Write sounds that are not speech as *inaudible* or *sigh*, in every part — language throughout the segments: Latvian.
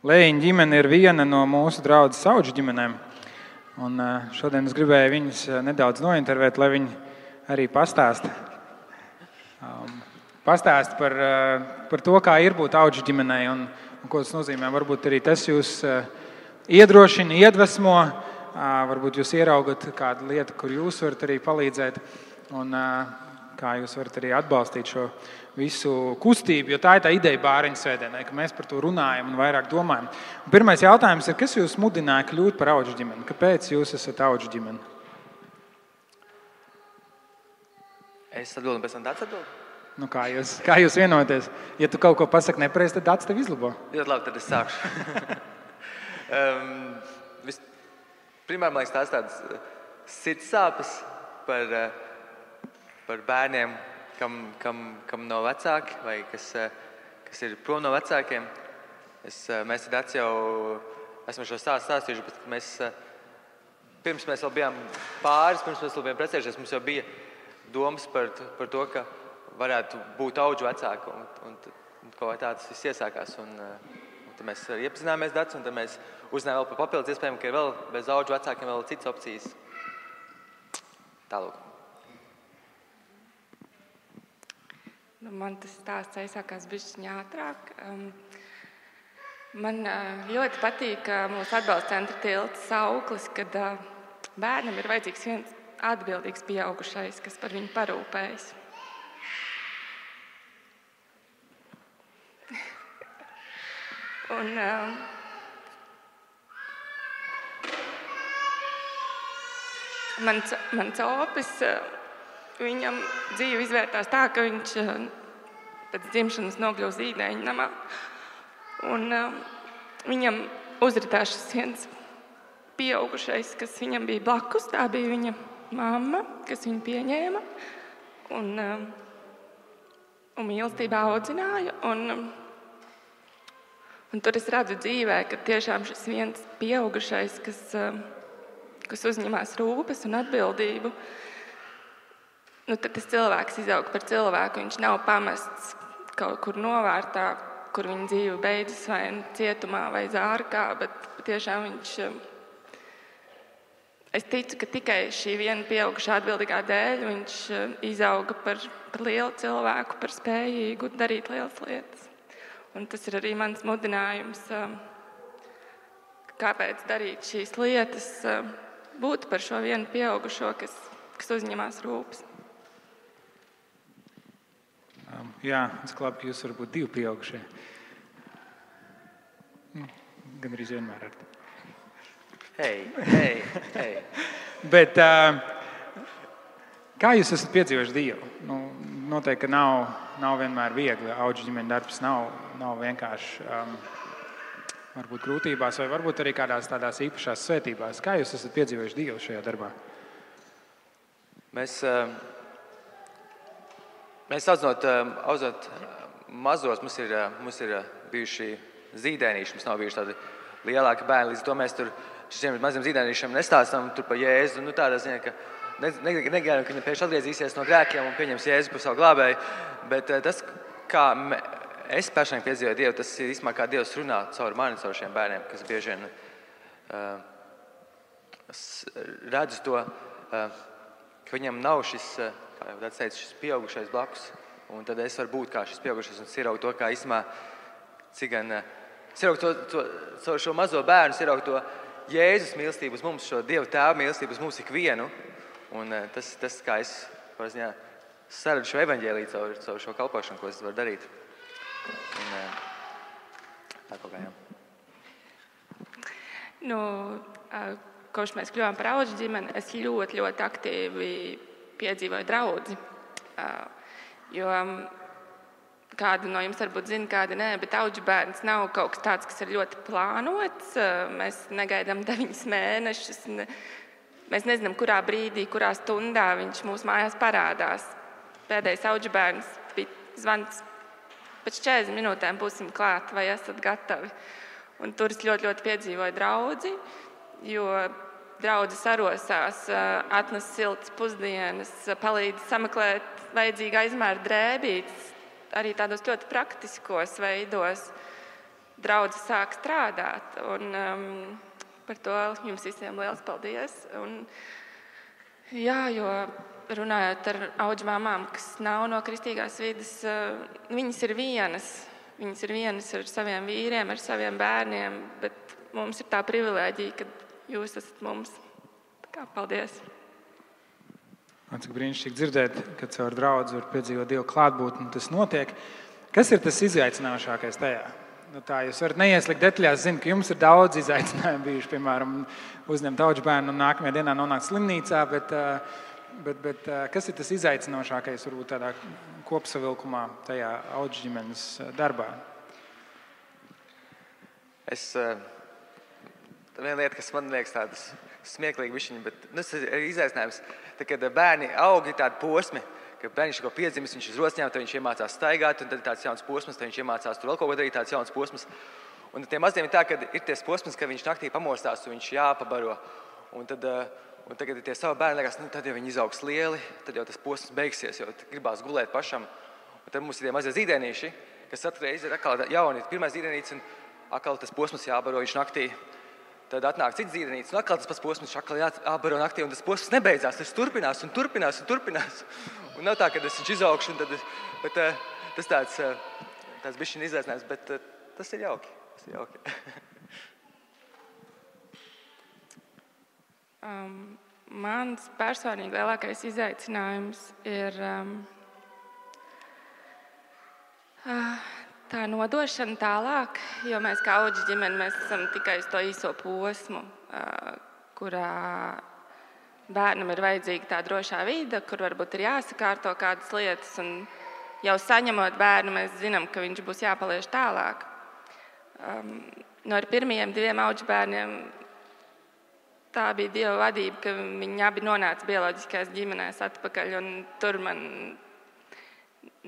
Lēņa ģimene ir viena no mūsu draudzes auga ģimenēm. Un šodien es gribēju viņus nedaudz nointervēt, lai viņi arī pastāsta. Um, pastāst par, par to, kā ir būt auga ģimenei un, un ko tas nozīmē. Varbūt arī tas jūs iedrošina, iedvesmo, varbūt jūs ieraugat kādu lietu, kur jūs varat arī palīdzēt. Un, kā jūs varat arī atbalstīt šo visu kustību, jo tā ir tā ideja bāriņu svētdienai, ka mēs par to runājam un vairāk domājam. Un pirmais jautājums ir, kas jūs mudināja kļūt par augu ģimeni? Kāpēc jūs esat augu ģimeni? Es atbildu, pēc tam tāds atbild. Nu, kā, jūs, kā jūs vienoties? Ja tu kaut ko pasaki nepareizi, tad dats tev izlabo. Ļoti labi, tad es sākšu. *laughs* um, vis, primār, man liekas, tās tādas sirds sāpes par uh, par bērniem, kam, kam, kam nav vecāki vai kas, eh, kas ir prom no vecākiem. Es, eh, mēs tad jau esam šo stāstu stāstījuši, bet mēs, eh, pirms mēs vēl bijām pāris, pirms mēs vēl bijām precējušies, mums jau bija domas par, par to, ka varētu būt augu vecāki. Un, un, un kaut kā tāds viss iesākās. Un, un tad mēs iepazināmies Dārts, un tad mēs uzzinājām vēl par papildus iespējām, ka ir vēl bez augu vecākiem vēl citas opcijas. Tālāk. Nu, man tas stāsts aizsākās bišķiņā ātrāk. Um, man uh, ļoti patīk uh, mūsu atbalsta centra tilts sauklis, kad uh, bērnam ir vajadzīgs viens atbildīgs pieaugušais, kas par viņu parūpējas. *laughs* Un, uh, mans, mans opis uh, Viņam dzīve izvērtās tā, ka viņš eh, pēc dzimšanas nokļuva zīdaiņa namā. Un, uh, viņam uzritās šis viens pieaugušais, kas viņam bija blakus. Tā bija viņa mamma, kas viņu pieņēma un, uh, un mīlestībā audzināja. Un, un tur es redzu dzīvē, ka tiešām šis viens pieaugušais, kas, kas uzņemās rūpes un atbildību, nu, tad tas cilvēks izaug par cilvēku. Viņš nav pamests kaut kur novārtā, kur viņa dzīve beidzas vai nu cietumā vai zārkā, bet tiešām viņš. Um, es ticu, ka tikai šī viena pieaugušā atbildīgā dēļ viņš um, izauga par, par lielu cilvēku, par spējīgu darīt lielas lietas. Un tas ir arī mans mudinājums, um, kāpēc darīt šīs lietas, būt par šo vienu pieaugušo, kas, kas uzņemās rūpes. Um, jā, es klāpu, ka jūs varat būt divi pieaugušie. Nu, Gan arī vienmēr ar tevi. Hei, hei, hei. *laughs* Bet, uh, kā jūs esat piedzīvojuši Dievu? Nu, noteikti, nav, nav vienmēr viegli. Auģu ģimeņa darbs nav, nav vienkārši. Um, varbūt grūtībās, vai varbūt arī kādās tādās īpašās svētībās. Kā jūs esat piedzīvojuši Dievu šajā darbā? Mēs, uh, Mēs audzinot, audzinot mazos, mums ir, mums ir bijuši zīdēnīši, mums nav bijuši tādi lielāki bērni. Līdz ar to mēs tur šiem maziem zīdēnīšiem nestāstām par Jēzu. Nu, tādā ziņā, ka negaidām, ka viņi pēkšņi atgriezīsies no grēkiem un pieņems Jēzu par savu glābēju. Bet tas, kā es personīgi piedzīvoju Dievu, tas ir īstenībā kā Dievs runā caur mani, caur šiem bērniem, kas bieži vien uh, redz to, uh, ka viņam nav šis. Uh, kā jau teicu, šis pieaugušais blakus. Un tad es varu būt kā šis pieaugušais un siraugt to, kā īstenībā cigan. Eh, siraugt to, to, to šo mazo bērnu, siraugt to Jēzus mīlestību uz mums, šo Dieva tēva mīlestību uz mums ikvienu. Un eh, tas, tas kā es saredzu šo evaņģēlīju caur, caur šo kalpošanu, ko es varu darīt. Un, eh, tā kaut kā jā. Nu, kopš mēs kļuvām par augu ģimeni, es ļoti, ļoti aktīvi piedzīvoju draugu. Jo kādi no jums varbūt zina, kādi nē, bet auga bērns nav kaut kas tāds, kas ir ļoti plānots. Mēs negaidām *laughs* deviņus mēnešus. Mēs nezinām, kurā brīdī, kurā stundā viņš mūsu mājās parādās. Pēdējais auga bērns bija zvans. Pēc 40 minūtēm būsim klāt, vai esat gatavi. Un tur es ļoti, ļoti piedzīvoju draugu, jo draudzes arosās, atnes siltas pusdienas, palīdz sameklēt vajadzīgā izmēra drēbītes, arī tādos ļoti praktiskos veidos. draudzene sāk strādāt. Un, um, par to jums visiem liels paldies. Un, jā, jo runājot ar auģu māmām, kas nav no kristīgās vidas, uh, viņas ir vienas. Viņas ir vienas ar saviem vīriem, ar saviem bērniem, bet mums ir tā privilēģija, ka jūs esat mums. Tā kā, paldies! Man cik brīnišķīgi dzirdēt, ka caur draugu var piedzīvot Dievu klātbūtni, un tas notiek. Kas ir tas izaicinošākais tajā? Nu, tā jūs varat neieslīgt detaļās. Zinu, ka jums ir daudz izaicinājumu bijuši, piemēram, uzņemt augu bērnu un nākamajā dienā nonākt slimnīcā. Bet, bet, bet kas ir tas izaicinošākais varbūt tādā kopsavilkumā, tajā augu ģimenes eh, darbā? Es, viena lieta, kas man liekas tādas smieklīga, viņa, bet nu, tas ir izaicinājums. Tad, kad bērni aug, ir tādi posmi, ka bērns ir piedzimis, viņš ir rosņām, tad viņš iemācās staigāt, un tad ir tāds jauns posms, tad viņš iemācās tur vēl kaut ko darīt, tāds jauns posms. Un tiem maziem ir tā, ka ir tas posms, ka viņš naktī pamostās, un viņš jāpabaro. Un tad, eh, un tagad ir tie savi bērni, liekas, nu, tad jau izaugs lieli, tad jau tas posms beigsies, jo gribās gulēt pašam. Un tad mums ir tie mazie zīdēnīši, kas katru reizi ir atkal jauni. Pirmais zīdēnīts, un atkal tas posms jābaro viņš naktī. Tad atnāk cits dzīvnieks, un atkal tas pats posms, atkal jābaro naktī, un tas posms nebeidzās. Tas turpinās un turpinās un turpinās. *laughs* Un nav tā, ka es viņš izaugšu, tad, bet, uh, tas tāds, uh, tāds bija šis izaicinājums, bet uh, tas ir jauki. Tas ir jauki. *laughs* um, mans personīgi lielākais izaicinājums ir um, uh, tā nodošana tālāk, jo mēs kā auģi ģimene mēs esam tikai uz to īso posmu, kurā bērnam ir vajadzīga tā drošā vide, kur varbūt ir jāsakārto kādas lietas. Jau saņemot bērnu, mēs zinām, ka viņš būs jāpaliek tālāk. Um, no pirmajiem diviem augu bērniem tā bija Dieva vadība, ka viņi abi nonāca bioloģiskajās ģimenēs atpakaļ. Tur man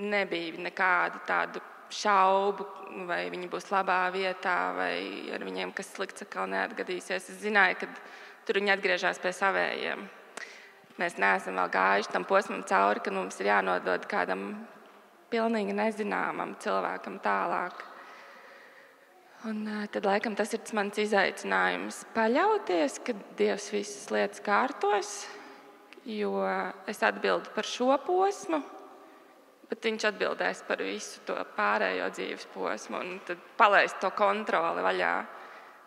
nebija nekādu tādu šaubu, vai viņi būs labā vietā, vai ar viņiem kas slikts atkal neatgadīsies. Es zināju, ka tur viņi atgriežas pie savējiem. Mēs neesam vēl gājuši tam posmam cauri, ka mums ir jānodod kādam pilnīgi nezināmam cilvēkam tālāk. Un, tad, laikam, tas ir mans izaicinājums. Paļauties, ka Dievs visas lietas kārtos, jo es atbildu par šo posmu, bet Viņš atbildēs par visu to pārējo dzīves posmu. Tad palaist to kontroli vaļā,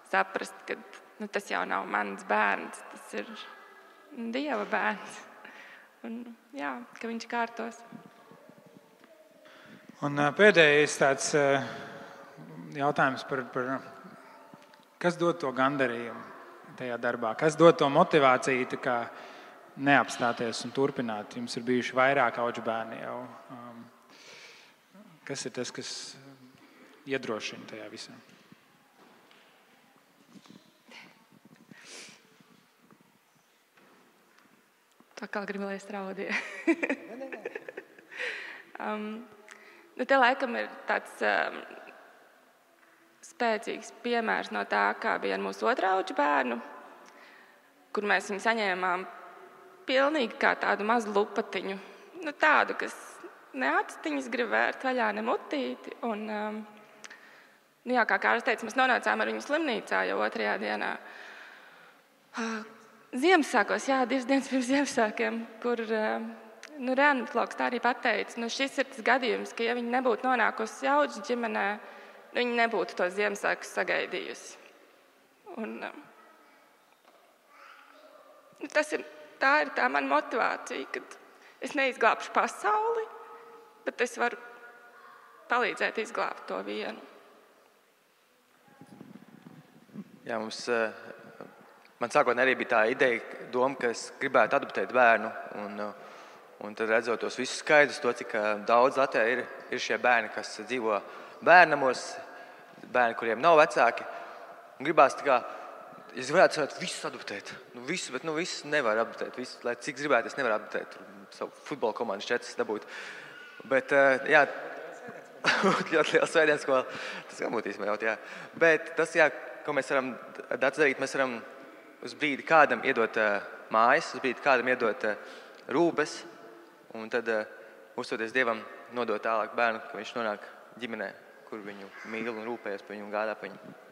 saprast, ka nu, tas jau nav mans bērns, tas ir Dieva bērns. Un, jā, ka viņš kārtos. Un pēdējais tāds jautājums par, par kas dod to gandarījumu tajā darbā, kas dod to motivāciju neapstāties un turpināt. Jums ir bijuši vairāk augu bērni jau. Kas ir tas, kas iedrošina tajā visā? Tā kā gribu, lai es raudīju. *laughs* um, nu, te laikam ir tāds um, spēcīgs piemērs no tā, kā bija ar mūsu otru augu bērnu, kur mēs viņu saņēmām pilnīgi kā tādu mazu lupatiņu. Nu, tādu, kas ne aciņas grib vērt vaļā, ne mutīti. Un, um, nu, jā, kā Kārlis teica, mēs nonācām ar viņu slimnīcā jau otrajā dienā. Uh, Ziemassvētkos, jā, divas dienas pirms Ziemassvētkiem, kur eh, nu, Rēntlauks tā arī pateica, nu, šis ir tas gadījums, ka ja viņi nebūtu nonākusi jauģu ģimenē, nu, viņi nebūtu to Ziemassvētku sagaidījusi. Un, eh, nu, tas ir, tā ir tā mana motivācija, ka es neizglābšu pasauli, bet es varu palīdzēt izglābt to vienu. Jā, mums uh, Man sākotnēji arī bija tā ideja, doma, ka es gribētu adoptēt bērnu. Un, un tad redzot tos visus skaidrus, to, cik daudz Latvijā ir, ir šie bērni, kas dzīvo bērnamos, bērni, kuriem nav vecāki. Un gribās tā kā, es varētu savāt, visus adoptēt. Nu, visu, bet nu, visus nevar adoptēt. Visu, lai cik gribētu, es nevaru adoptēt. Savu futbola komandu četras dabūt. Bet, jā, *laughs* ļoti liels svētdienas, ko tas gan būtu īstenībā jautājums. Bet tas, jā, ko mēs varam darīt, mēs varam uz brīdi kādam iedot uh, mājas, uz brīdi kādam iedot uh, rūpes, un tad, uh, uztoties Dievam, nodot tālāk bērnu, ka viņš nonāk ģimenē, kur viņu mīl un rūpējas par viņu un gādā par viņu.